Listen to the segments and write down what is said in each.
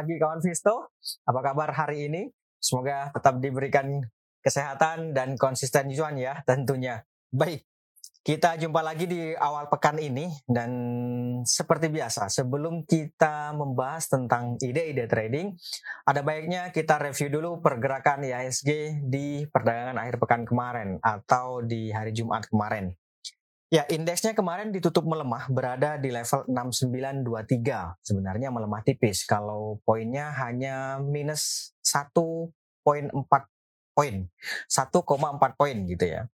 Pagi kawan Visto. Apa kabar hari ini? Semoga tetap diberikan kesehatan dan konsisten cuan ya tentunya. Baik, kita jumpa lagi di awal pekan ini dan seperti biasa sebelum kita membahas tentang ide-ide trading, ada baiknya kita review dulu pergerakan IHSG di perdagangan akhir pekan kemarin atau di hari Jumat kemarin. Ya, indeksnya kemarin ditutup melemah, berada di level 6923. Sebenarnya melemah tipis, kalau poinnya hanya minus 1.4 poin, 1,4 poin gitu ya.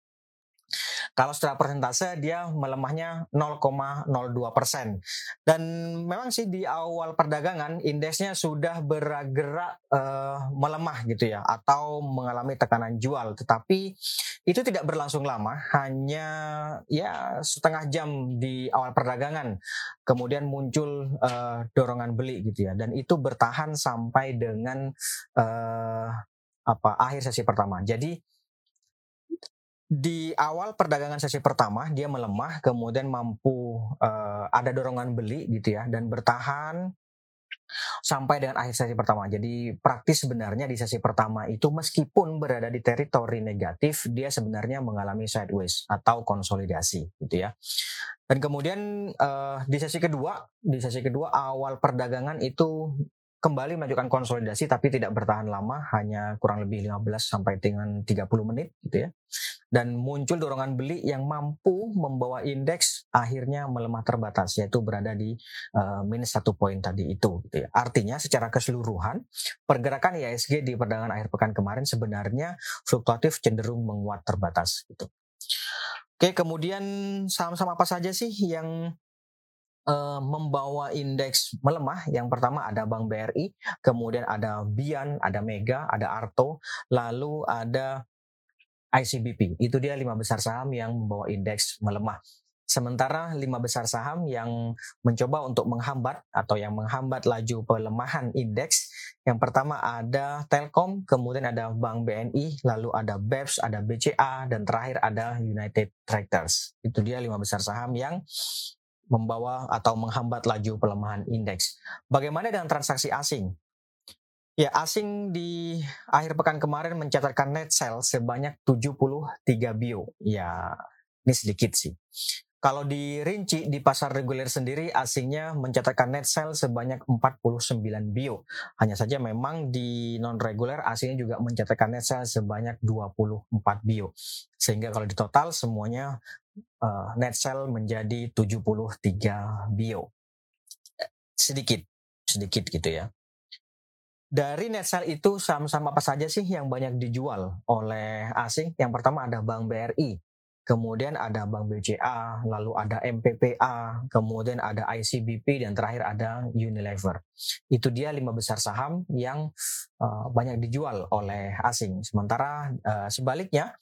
Kalau secara persentase dia melemahnya 0,02 persen. Dan memang sih di awal perdagangan indeksnya sudah bergerak uh, melemah gitu ya atau mengalami tekanan jual. Tetapi itu tidak berlangsung lama, hanya ya setengah jam di awal perdagangan. Kemudian muncul uh, dorongan beli gitu ya. Dan itu bertahan sampai dengan uh, apa akhir sesi pertama. Jadi di awal perdagangan sesi pertama dia melemah, kemudian mampu uh, ada dorongan beli gitu ya dan bertahan sampai dengan akhir sesi pertama. Jadi praktis sebenarnya di sesi pertama itu meskipun berada di teritori negatif, dia sebenarnya mengalami sideways atau konsolidasi gitu ya. Dan kemudian uh, di sesi kedua, di sesi kedua awal perdagangan itu kembali melakukan konsolidasi tapi tidak bertahan lama hanya kurang lebih 15 sampai dengan 30 menit gitu ya. Dan muncul dorongan beli yang mampu membawa indeks akhirnya melemah terbatas yaitu berada di uh, minus satu poin tadi itu gitu ya. Artinya secara keseluruhan pergerakan IHSG di perdagangan akhir pekan kemarin sebenarnya fluktuatif cenderung menguat terbatas gitu. Oke, kemudian saham-saham apa saja sih yang uh, membawa indeks melemah. Yang pertama ada Bank BRI, kemudian ada Bian, ada Mega, ada Arto, lalu ada ICBP. Itu dia lima besar saham yang membawa indeks melemah. Sementara lima besar saham yang mencoba untuk menghambat atau yang menghambat laju pelemahan indeks, yang pertama ada Telkom, kemudian ada Bank BNI, lalu ada BEPS, ada BCA, dan terakhir ada United Tractors. Itu dia lima besar saham yang membawa atau menghambat laju pelemahan indeks. Bagaimana dengan transaksi asing? Ya, asing di akhir pekan kemarin mencatatkan net sell sebanyak 73 bio. Ya, ini sedikit sih. Kalau dirinci di pasar reguler sendiri asingnya mencatatkan net sell sebanyak 49 bio. Hanya saja memang di non reguler asingnya juga mencatatkan net sell sebanyak 24 bio. Sehingga kalau di total semuanya uh, net sell menjadi 73 bio. Sedikit, sedikit gitu ya. Dari net sell itu saham-saham apa saja sih yang banyak dijual oleh asing? Yang pertama ada Bank BRI, kemudian ada Bank BCA, lalu ada MPPA, kemudian ada ICBP, dan terakhir ada Unilever. Itu dia lima besar saham yang uh, banyak dijual oleh asing. Sementara uh, sebaliknya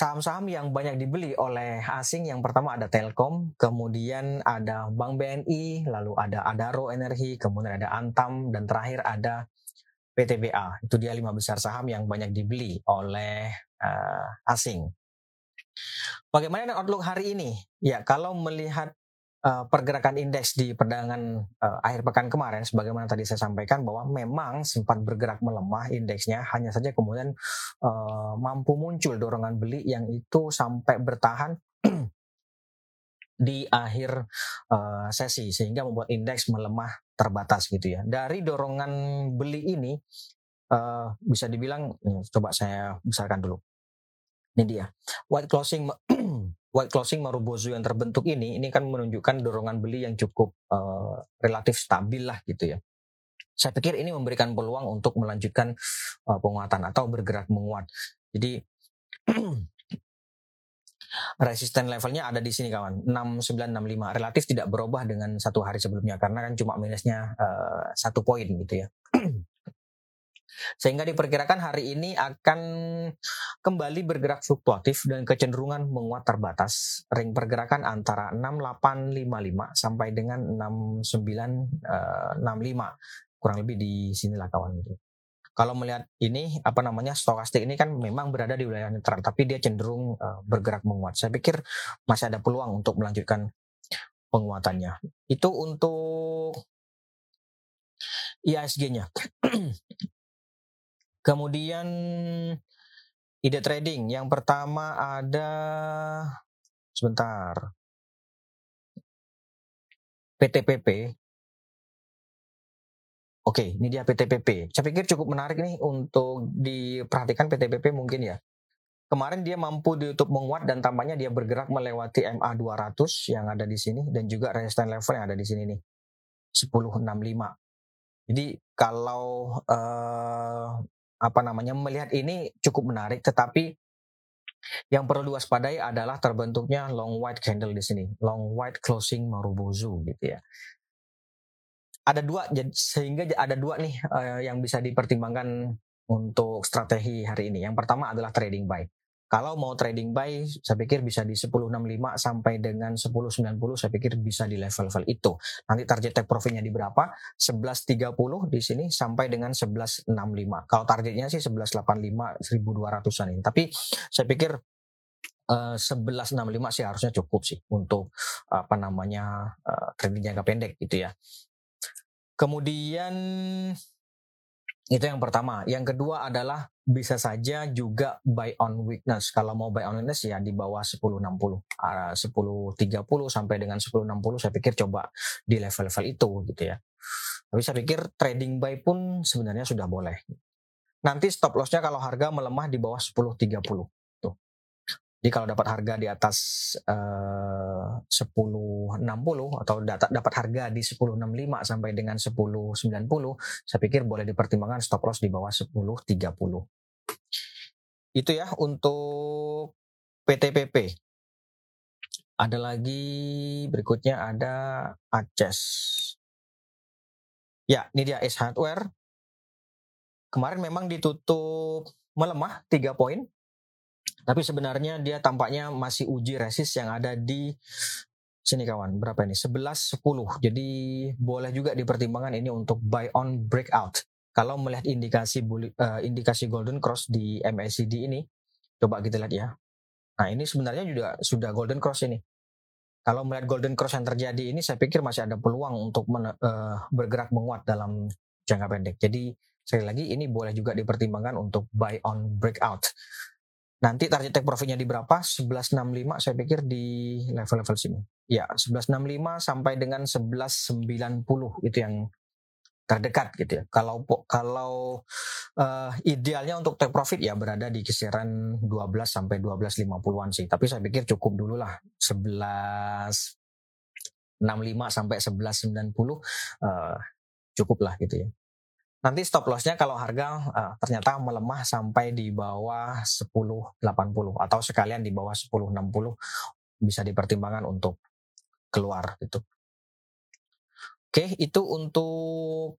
Saham-saham yang banyak dibeli oleh asing yang pertama ada Telkom, kemudian ada Bank BNI, lalu ada Adaro Energi, kemudian ada Antam, dan terakhir ada PTBA. Itu dia lima besar saham yang banyak dibeli oleh uh, asing. Bagaimana dengan outlook hari ini? Ya, kalau melihat uh, pergerakan indeks di perdagangan uh, akhir pekan kemarin, sebagaimana tadi saya sampaikan bahwa memang sempat bergerak melemah indeksnya, hanya saja kemudian uh, mampu muncul dorongan beli yang itu sampai bertahan di akhir uh, sesi sehingga membuat indeks melemah terbatas gitu ya. Dari dorongan beli ini uh, bisa dibilang, coba saya besarkan dulu. Ini dia. White closing white closing Marubozu yang terbentuk ini ini kan menunjukkan dorongan beli yang cukup uh, relatif stabil lah gitu ya. Saya pikir ini memberikan peluang untuk melanjutkan uh, penguatan atau bergerak menguat. Jadi resisten levelnya ada di sini kawan 6965 relatif tidak berubah dengan satu hari sebelumnya karena kan cuma minusnya uh, satu poin gitu ya sehingga diperkirakan hari ini akan kembali bergerak fluktuatif dan kecenderungan menguat terbatas. Ring pergerakan antara 6855 sampai dengan 6965. Eh, Kurang lebih di sinilah kawan itu. Kalau melihat ini apa namanya stokastik ini kan memang berada di wilayah netral tapi dia cenderung uh, bergerak menguat. Saya pikir masih ada peluang untuk melanjutkan penguatannya. Itu untuk IASG-nya. Kemudian ide trading yang pertama ada sebentar. PTPP. Oke, ini dia PTPP. Saya pikir cukup menarik nih untuk diperhatikan PTPP mungkin ya. Kemarin dia mampu ditutup menguat dan tampaknya dia bergerak melewati MA 200 yang ada di sini dan juga resistance level yang ada di sini nih. 1065. Jadi kalau uh, apa namanya melihat ini cukup menarik tetapi yang perlu diwaspadai adalah terbentuknya long white candle di sini, long white closing Marubozu gitu ya. Ada dua sehingga ada dua nih uh, yang bisa dipertimbangkan untuk strategi hari ini. Yang pertama adalah trading buy. Kalau mau trading buy, saya pikir bisa di 1065 sampai dengan 1090, saya pikir bisa di level-level itu. Nanti target take profitnya di berapa? 1130 di sini sampai dengan 1165. Kalau targetnya sih 1185 1200-an ini. Tapi saya pikir uh, 1165 sih harusnya cukup sih untuk apa namanya uh, trading jangka pendek gitu ya. Kemudian itu yang pertama. Yang kedua adalah bisa saja juga buy on weakness. Kalau mau buy on weakness ya di bawah 1060. Uh, 1030 sampai dengan 1060 saya pikir coba di level-level itu gitu ya. Tapi saya pikir trading buy pun sebenarnya sudah boleh. Nanti stop lossnya kalau harga melemah di bawah 1030. Jadi kalau dapat harga di atas eh, uh, 1060 atau dapat harga di 1065 sampai dengan 1090, saya pikir boleh dipertimbangkan stop loss di bawah 1030. Itu ya untuk PTPP. Ada lagi berikutnya ada Aces. Ya, ini dia S Hardware. Kemarin memang ditutup melemah 3 poin tapi sebenarnya dia tampaknya masih uji resist yang ada di sini kawan. Berapa ini? 11 10 jadi boleh juga dipertimbangkan ini untuk buy on breakout. Kalau melihat indikasi uh, indikasi golden cross di MACD ini coba kita lihat ya. Nah ini sebenarnya juga sudah golden cross ini. Kalau melihat golden cross yang terjadi ini saya pikir masih ada peluang untuk men, uh, bergerak menguat dalam jangka pendek. Jadi sekali lagi ini boleh juga dipertimbangkan untuk buy on breakout Nanti target take profitnya di berapa? 1165 saya pikir di level-level sini. Ya, 1165 sampai dengan 1190 itu yang terdekat gitu ya. Kalau kalau uh, idealnya untuk take profit ya berada di kisaran 12 sampai 1250-an sih. Tapi saya pikir cukup dulu lah 1165 sampai 1190 uh, cukup lah gitu ya. Nanti stop lossnya kalau harga uh, ternyata melemah sampai di bawah 10.80 atau sekalian di bawah 10.60 bisa dipertimbangkan untuk keluar gitu. Oke, itu untuk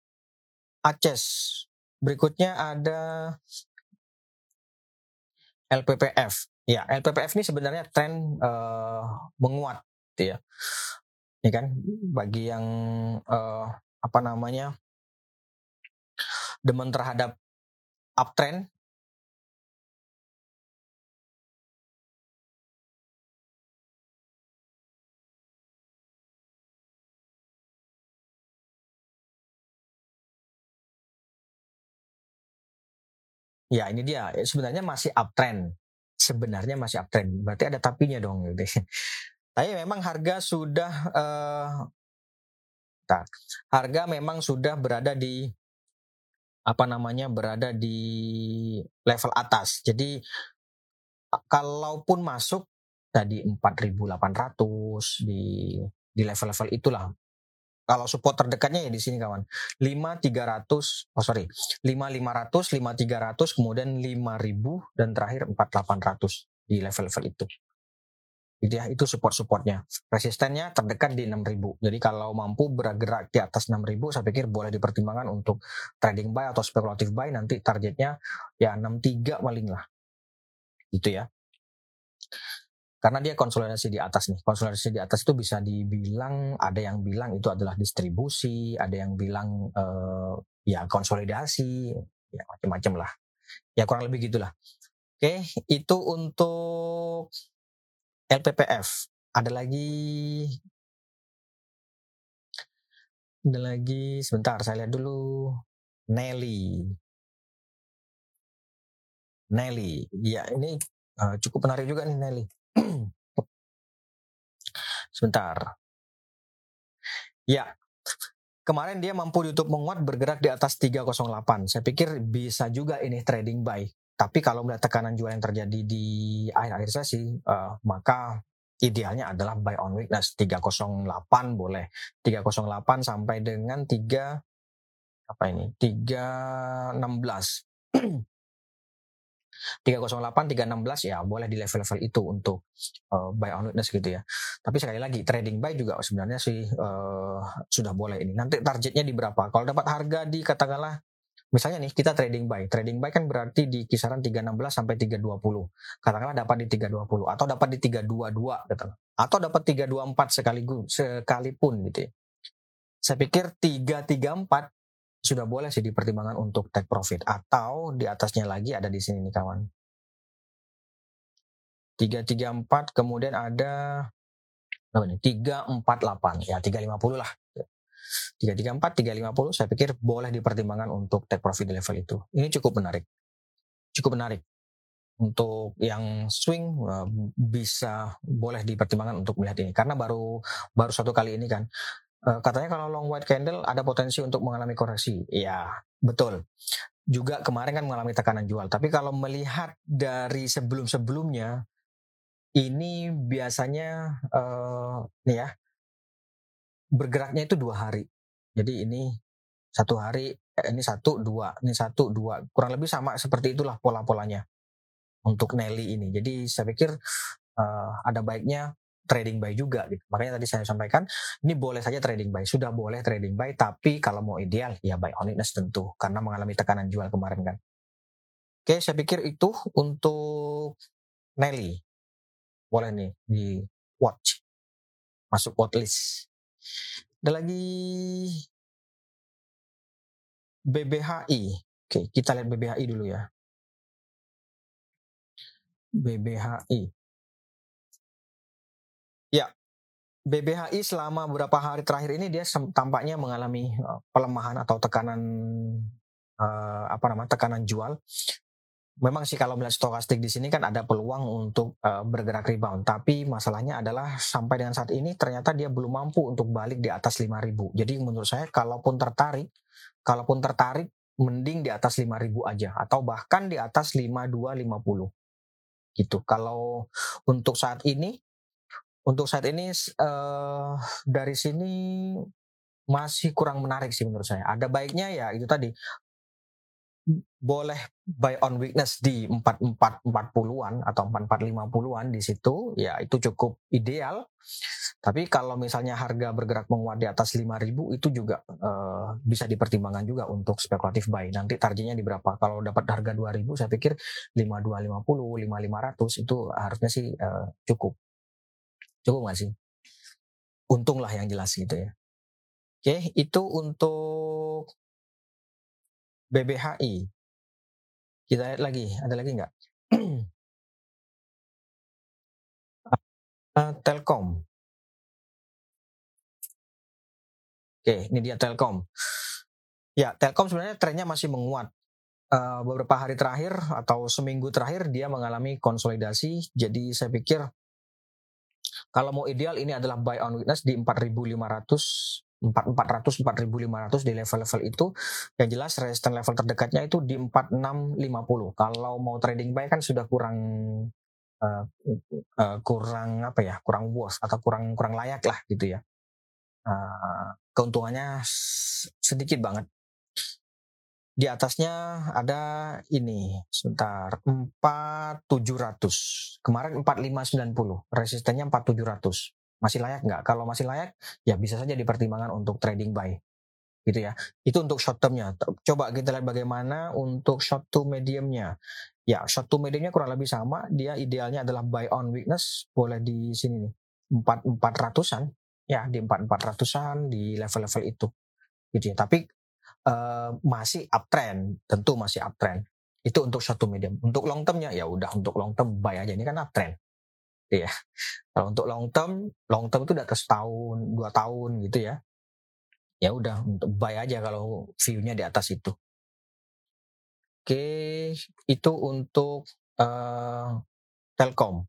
Aceh. Berikutnya ada LPPF. Ya, LPPF ini sebenarnya tren uh, menguat, gitu ya. Ini kan bagi yang uh, apa namanya demen terhadap uptrend Ya ini dia sebenarnya masih uptrend. Sebenarnya masih uptrend. Berarti ada tapinya dong gitu. Tapi memang harga sudah uh, harga memang sudah berada di apa namanya berada di level atas. Jadi kalaupun masuk tadi 4.800 di di level-level itulah. Kalau support terdekatnya ya di sini kawan. 5300 oh sorry 5500 5300 kemudian 5000 dan terakhir 4800 di level-level itu gitu ya itu support supportnya resistennya terdekat di 6000 jadi kalau mampu bergerak di atas 6000 saya pikir boleh dipertimbangkan untuk trading buy atau spekulatif buy. Nanti targetnya ya 63 paling lah. Gitu ya. Karena dia konsolidasi di atas nih. Konsolidasi di atas itu bisa dibilang ada yang bilang itu adalah distribusi ada yang bilang uh, ya konsolidasi ya macam-macam lah. Ya kurang lebih gitulah. Oke itu untuk LPPF. Ada lagi Ada lagi sebentar saya lihat dulu. Nelly. Nelly. Ya, ini uh, cukup menarik juga nih Nelly. sebentar. Ya, kemarin dia mampu YouTube menguat bergerak di atas 308. Saya pikir bisa juga ini trading buy. Tapi kalau melihat tekanan jual yang terjadi di akhir-akhir sesi, uh, maka idealnya adalah buy on weakness 308 boleh 308 sampai dengan 3 apa ini 316 308, 316 ya boleh di level-level itu untuk uh, buy on witness gitu ya. Tapi sekali lagi trading buy juga sebenarnya sih uh, sudah boleh ini. Nanti targetnya di berapa? Kalau dapat harga di katakanlah misalnya nih kita trading buy. Trading buy kan berarti di kisaran 316 sampai 320. Katakanlah dapat di 320 atau dapat di 322 gitu. Atau dapat 324 sekaligus sekalipun gitu ya. Saya pikir 334 sudah boleh sih dipertimbangkan untuk take profit atau di atasnya lagi ada di sini nih kawan. 334 kemudian ada apa nih? 348 ya 350 lah. 334 350 saya pikir boleh dipertimbangkan untuk take profit di level itu. Ini cukup menarik. Cukup menarik. Untuk yang swing eh, bisa boleh dipertimbangkan untuk melihat ini karena baru baru satu kali ini kan Eh, katanya kalau long white candle ada potensi untuk mengalami koreksi. Ya, betul. Juga kemarin kan mengalami tekanan jual. Tapi kalau melihat dari sebelum-sebelumnya, ini biasanya uh, nih ya bergeraknya itu dua hari. Jadi ini satu hari, eh, ini satu dua, ini satu dua, kurang lebih sama seperti itulah pola-polanya untuk Nelly ini. Jadi saya pikir uh, ada baiknya trading buy juga gitu. Makanya tadi saya sampaikan ini boleh saja trading buy, sudah boleh trading buy tapi kalau mau ideal ya buy on weakness tentu karena mengalami tekanan jual kemarin kan. Oke, saya pikir itu untuk Nelly. Boleh nih di watch. Masuk watchlist. Ada lagi BBHI. Oke, kita lihat BBHI dulu ya. BBHI. Ya, BBHI selama beberapa hari terakhir ini dia tampaknya mengalami eh, pelemahan atau tekanan uh, apa namanya tekanan jual. Memang sih kalau melihat stokastik di sini kan ada peluang untuk uh, bergerak rebound, tapi masalahnya adalah sampai dengan saat ini ternyata dia belum mampu untuk balik di atas 5000. Jadi menurut saya kalaupun tertarik, kalaupun tertarik mending di atas 5000 aja atau bahkan di atas 5250. Gitu. Kalau untuk saat ini untuk saat ini uh, dari sini masih kurang menarik sih menurut saya. Ada baiknya ya itu tadi boleh buy on weakness di 4440-an atau 4450-an di situ ya itu cukup ideal. Tapi kalau misalnya harga bergerak menguat di atas 5000 itu juga uh, bisa dipertimbangkan juga untuk spekulatif buy. Nanti targetnya di berapa? Kalau dapat harga 2000 saya pikir 5250, 5500 itu harusnya sih uh, cukup. Cukup nggak sih? Untung lah yang jelas gitu ya. Oke, itu untuk BBHI. Kita lihat lagi, ada lagi nggak? uh, Telkom. Oke, ini dia Telkom. Ya, Telkom sebenarnya trennya masih menguat. Uh, beberapa hari terakhir atau seminggu terakhir dia mengalami konsolidasi. Jadi saya pikir kalau mau ideal ini adalah buy on weakness di 4500 400 4500 di level-level itu. Yang jelas resistance level terdekatnya itu di 4650 kalau mau trading buy kan sudah kurang uh, uh, kurang apa ya kurang worth atau kurang kurang layak lah gitu ya. Uh, keuntungannya sedikit banget. Di atasnya ada ini sebentar 4700 kemarin 4590 resistennya 4700 masih layak nggak? Kalau masih layak ya bisa saja dipertimbangkan untuk trading buy gitu ya. Itu untuk short termnya. Coba kita lihat bagaimana untuk short to mediumnya. Ya short to mediumnya kurang lebih sama. Dia idealnya adalah buy on weakness boleh di sini nih empat empat ratusan. Ya di empat empat ratusan di level-level itu gitu ya. Tapi uh, masih uptrend, tentu masih uptrend. Itu untuk short to medium. Untuk long termnya ya udah untuk long term buy aja. Ini kan uptrend. Iya. Kalau untuk long term, long term itu udah atas tahun, dua tahun gitu ya. ya udah untuk buy aja kalau view-nya di atas itu. Oke, itu untuk uh, Telkom.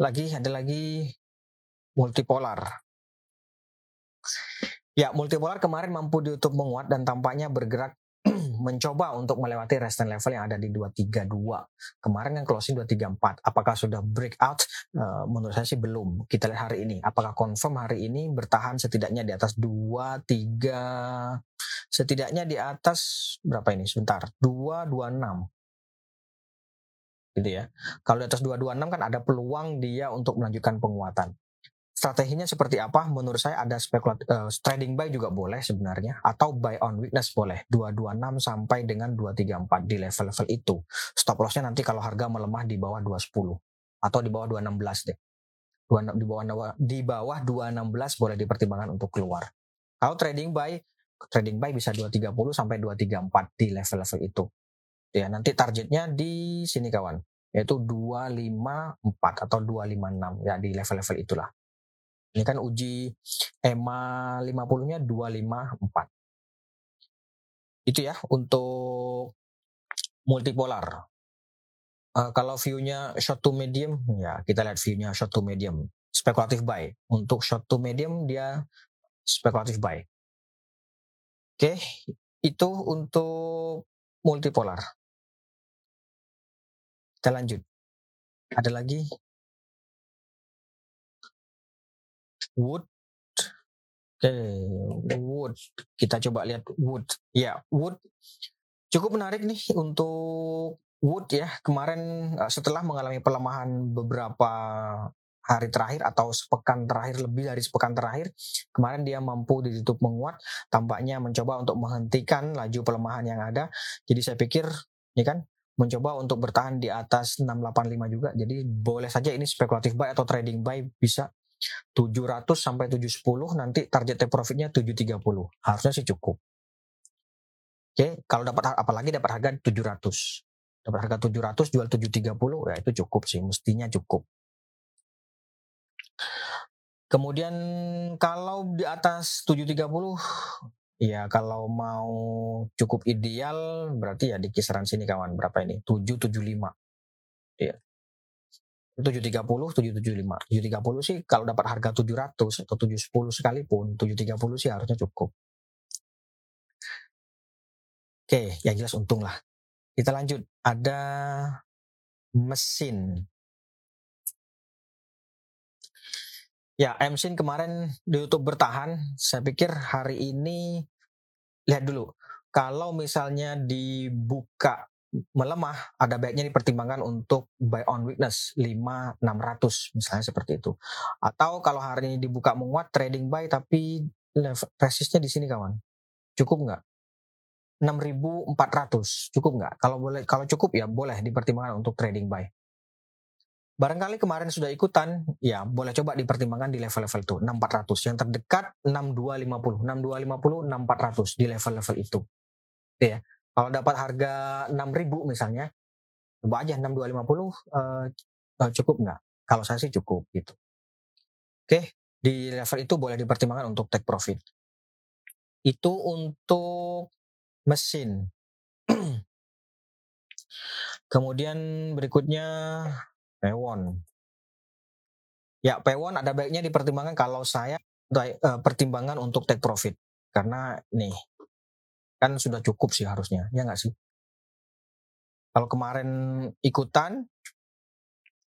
Lagi ada lagi multipolar. Ya, multipolar kemarin mampu ditutup menguat dan tampaknya bergerak mencoba untuk melewati resistance level yang ada di 232. Kemarin yang closing 234. Apakah sudah breakout? Uh, menurut saya sih belum. Kita lihat hari ini. Apakah confirm hari ini bertahan setidaknya di atas 23 setidaknya di atas berapa ini? Sebentar. 226. Gitu ya. Kalau di atas 226 kan ada peluang dia untuk melanjutkan penguatan strateginya seperti apa? Menurut saya ada spekulatif uh, trading buy juga boleh sebenarnya atau buy on weakness boleh 226 sampai dengan 234 di level-level itu. Stop lossnya nanti kalau harga melemah di bawah 210 atau di bawah 216 deh. di bawah di bawah 216 boleh dipertimbangkan untuk keluar. Kalau trading buy trading buy bisa 230 sampai 234 di level-level itu. Ya, nanti targetnya di sini kawan, yaitu 254 atau 256 ya di level-level itulah. Ini kan uji EMA 50-nya 254. Itu ya untuk multipolar. Uh, kalau view-nya short to medium, ya kita lihat view-nya short to medium. Spekulatif buy. Untuk short to medium dia spekulatif buy. Oke, itu untuk multipolar. Kita lanjut. Ada lagi Wood. Oke, wood. Kita coba lihat wood. Ya, wood cukup menarik nih untuk wood ya. Kemarin eh, setelah mengalami pelemahan beberapa hari terakhir atau sepekan terakhir lebih dari sepekan terakhir kemarin dia mampu ditutup menguat tampaknya mencoba untuk menghentikan laju pelemahan yang ada jadi saya pikir ya kan mencoba untuk bertahan di atas 685 juga jadi boleh saja ini spekulatif buy atau trading buy bisa 700 sampai 710 nanti target take profitnya 730 harusnya sih cukup. Oke kalau dapat apalagi dapat harga 700 dapat harga 700 jual 730 ya itu cukup sih mestinya cukup. Kemudian kalau di atas 730 Ya kalau mau cukup ideal berarti ya di kisaran sini kawan berapa ini? 775 ya 730, 775. 730 sih kalau dapat harga 700 atau 710 sekalipun, 730 sih harusnya cukup. Oke, yang jelas untung lah. Kita lanjut. Ada mesin. Ya, mesin kemarin di YouTube bertahan. Saya pikir hari ini lihat dulu. Kalau misalnya dibuka melemah, ada baiknya dipertimbangkan untuk buy on weakness 5600 misalnya seperti itu. Atau kalau hari ini dibuka menguat trading buy tapi resistnya di sini kawan. Cukup nggak? 6400 cukup nggak? Kalau boleh kalau cukup ya boleh dipertimbangkan untuk trading buy. Barangkali kemarin sudah ikutan, ya boleh coba dipertimbangkan di level-level itu 6400. Yang terdekat 6250, 6250, 6400 di level-level itu. Ya. Kalau dapat harga 6000 misalnya, coba aja 6250 uh, uh, cukup nggak? Kalau saya sih cukup gitu. Oke, di level itu boleh dipertimbangkan untuk take profit. Itu untuk mesin. Kemudian berikutnya pewon. Ya, pewon ada baiknya dipertimbangkan kalau saya uh, pertimbangan untuk take profit. Karena nih, kan sudah cukup sih harusnya ya nggak sih kalau kemarin ikutan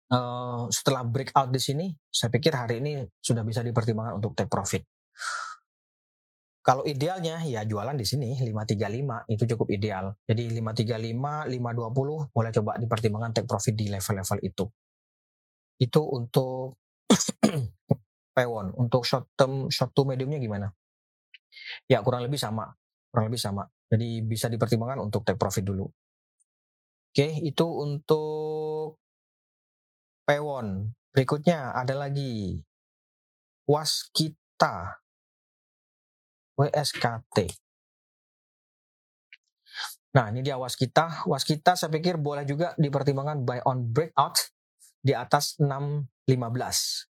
uh, setelah breakout di sini saya pikir hari ini sudah bisa dipertimbangkan untuk take profit kalau idealnya ya jualan di sini 535 itu cukup ideal. Jadi 535, 520 boleh coba dipertimbangkan take profit di level-level itu. Itu untuk pewon. Untuk short term short to mediumnya gimana? Ya kurang lebih sama kurang lebih sama. Jadi bisa dipertimbangkan untuk take profit dulu. Oke, itu untuk pewon. Berikutnya ada lagi waskita. WSKT. Nah, ini dia waskita. Waskita saya pikir boleh juga dipertimbangkan buy on breakout di atas 615.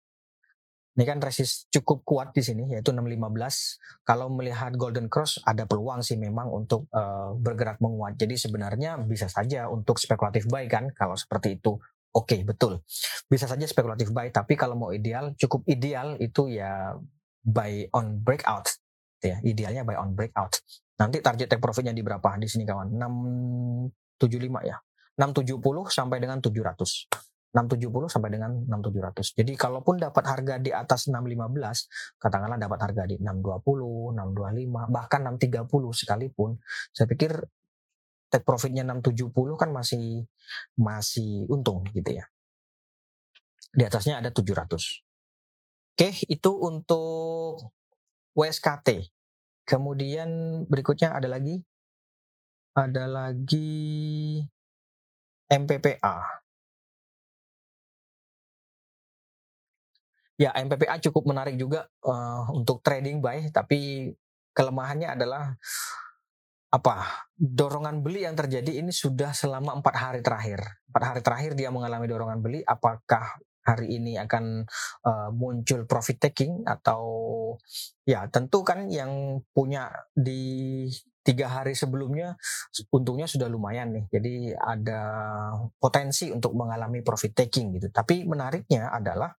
Ini kan resist cukup kuat di sini yaitu 615. Kalau melihat golden cross ada peluang sih memang untuk uh, bergerak menguat. Jadi sebenarnya bisa saja untuk spekulatif buy kan kalau seperti itu. Oke, okay, betul. Bisa saja spekulatif buy, tapi kalau mau ideal, cukup ideal itu ya buy on breakout. Ya, idealnya buy on breakout. Nanti target take profitnya di berapa? Di sini kawan, 675 ya. 670 sampai dengan 700. 670 sampai dengan 6700. Jadi kalaupun dapat harga di atas 615, katakanlah dapat harga di 620, 625, bahkan 630 sekalipun, saya pikir take profitnya 670 kan masih masih untung gitu ya. Di atasnya ada 700. Oke, itu untuk WSKT. Kemudian berikutnya ada lagi ada lagi MPPA. Ya, MPPA cukup menarik juga uh, untuk trading buy, tapi kelemahannya adalah apa? Dorongan beli yang terjadi ini sudah selama empat hari terakhir. Empat hari terakhir dia mengalami dorongan beli. Apakah hari ini akan uh, muncul profit taking atau ya tentu kan yang punya di tiga hari sebelumnya untungnya sudah lumayan nih jadi ada potensi untuk mengalami profit taking gitu tapi menariknya adalah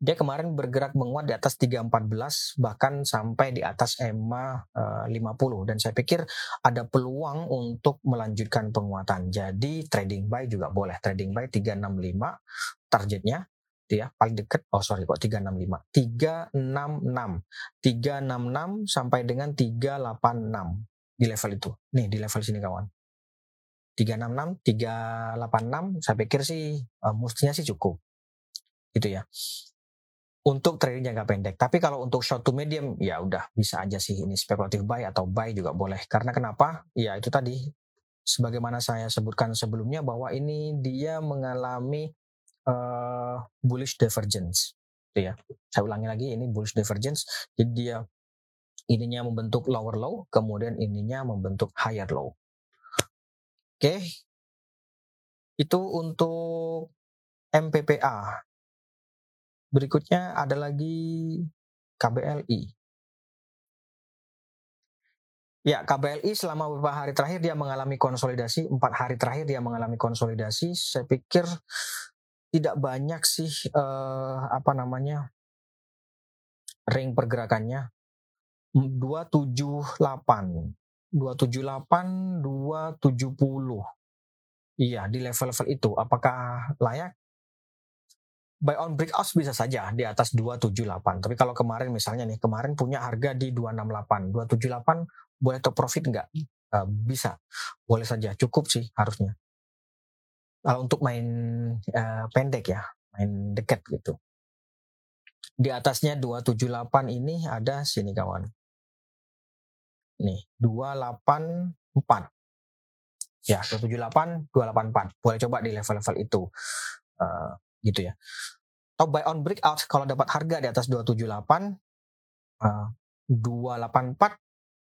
dia kemarin bergerak menguat di atas 314 bahkan sampai di atas EMA uh, 50 dan saya pikir ada peluang untuk melanjutkan penguatan. Jadi trading buy juga boleh. Trading buy 365 targetnya ya paling dekat oh sorry kok 365 366 366 sampai dengan 386 di level itu. Nih di level sini kawan. 366 386 saya pikir sih uh, mestinya sih cukup gitu ya untuk trading jangka pendek. Tapi kalau untuk short to medium ya udah bisa aja sih ini spekulatif buy atau buy juga boleh. Karena kenapa? Ya itu tadi sebagaimana saya sebutkan sebelumnya bahwa ini dia mengalami uh, bullish divergence. Gitu ya. Saya ulangi lagi ini bullish divergence. Jadi dia ininya membentuk lower low, kemudian ininya membentuk higher low. Oke. Okay. Itu untuk MPPA. Berikutnya ada lagi KBLI. Ya, KBLI selama beberapa hari terakhir dia mengalami konsolidasi, empat hari terakhir dia mengalami konsolidasi. Saya pikir tidak banyak sih eh, apa namanya ring pergerakannya. 278 278 270 iya di level-level itu. Apakah layak buy on breakout bisa saja di atas 278. Tapi kalau kemarin misalnya nih, kemarin punya harga di 268. 278 boleh top profit nggak? Uh, bisa. Boleh saja. Cukup sih harusnya. Kalau untuk main uh, pendek ya, main dekat gitu. Di atasnya 278 ini ada sini kawan. Nih, 284. Ya, 278, 284. Boleh coba di level-level itu. Uh, gitu ya. Atau buy on breakout kalau dapat harga di atas 278 uh, 284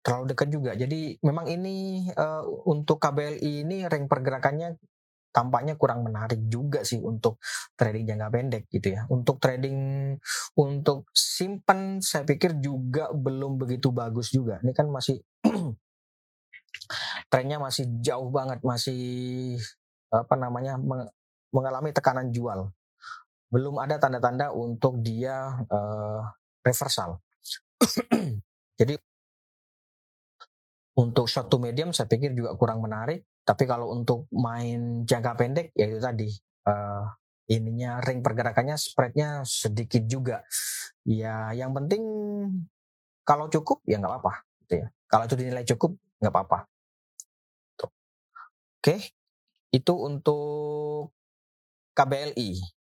terlalu dekat juga. Jadi memang ini uh, untuk KBLI ini rank pergerakannya tampaknya kurang menarik juga sih untuk trading jangka pendek gitu ya. Untuk trading untuk simpan saya pikir juga belum begitu bagus juga. Ini kan masih trennya masih jauh banget, masih apa namanya mengalami tekanan jual. Belum ada tanda-tanda untuk dia uh, reversal. Jadi untuk short to medium saya pikir juga kurang menarik. Tapi kalau untuk main jangka pendek ya itu tadi uh, ininya ring pergerakannya spreadnya sedikit juga. Ya yang penting kalau cukup ya nggak apa-apa gitu ya. Kalau itu dinilai cukup nggak apa-apa. Oke, itu untuk KBLI.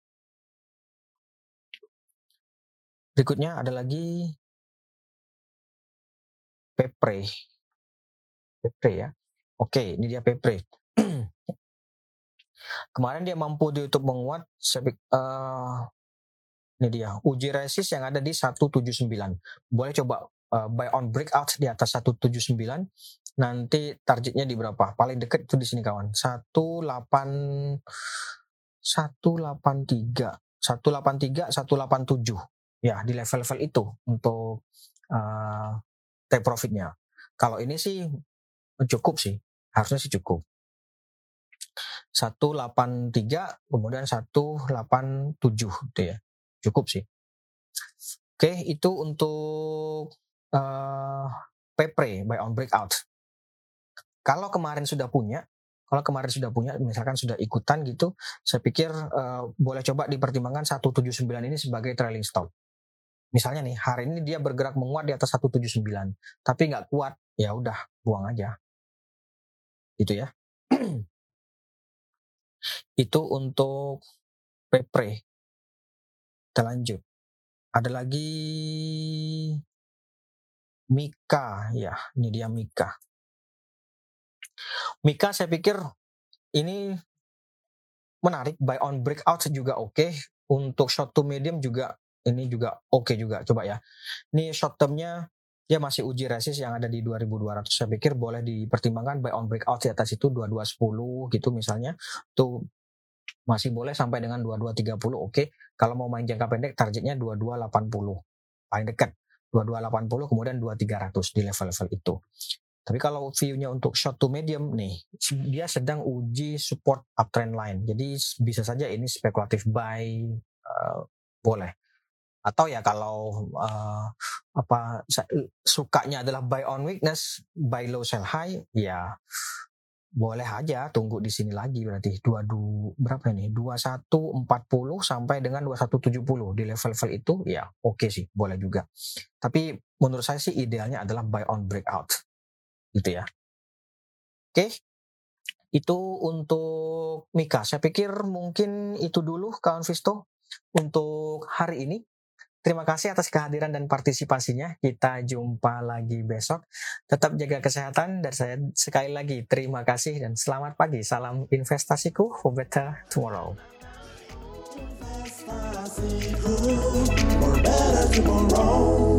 Berikutnya ada lagi Pepre. Pepre ya. Oke, ini dia Pepre. Kemarin dia mampu di YouTube menguat. Uh, ini dia uji resist yang ada di 179. Boleh coba uh, buy on breakout di atas 179. Nanti targetnya di berapa? Paling dekat itu di sini kawan. 18 183 183, 187 ya di level-level itu untuk uh, take profitnya. Kalau ini sih cukup sih, harusnya sih cukup. 183 kemudian 187 gitu ya. Cukup sih. Oke, itu untuk uh, Pepre by on breakout. Kalau kemarin sudah punya, kalau kemarin sudah punya, misalkan sudah ikutan gitu, saya pikir uh, boleh coba dipertimbangkan 179 ini sebagai trailing stop. Misalnya nih, hari ini dia bergerak menguat di atas 179, tapi nggak kuat, ya udah buang aja. Itu ya. Itu untuk Pepre. Kita lanjut. Ada lagi Mika, ya, ini dia Mika. Mika saya pikir ini menarik, buy on breakout juga oke, okay. untuk short to medium juga ini juga oke okay juga coba ya. Ini short termnya dia masih uji resist yang ada di 2200 saya pikir boleh dipertimbangkan buy on breakout di atas itu 2210 gitu misalnya tuh masih boleh sampai dengan 2230 oke okay. kalau mau main jangka pendek targetnya 2280 paling dekat 2280 kemudian 2300 di level-level itu tapi kalau view-nya untuk short to medium nih dia sedang uji support uptrend line. Jadi bisa saja ini spekulatif buy uh, boleh. Atau ya kalau uh, apa sukanya adalah buy on weakness, buy low sell high, ya boleh aja tunggu di sini lagi. Berarti dua du, berapa ini? 2140 sampai dengan 2170 di level-level itu ya oke okay sih boleh juga. Tapi menurut saya sih idealnya adalah buy on breakout gitu ya oke itu untuk Mika saya pikir mungkin itu dulu kawan Visto untuk hari ini Terima kasih atas kehadiran dan partisipasinya. Kita jumpa lagi besok. Tetap jaga kesehatan dan saya sekali lagi terima kasih dan selamat pagi. Salam investasiku for better tomorrow. For better tomorrow.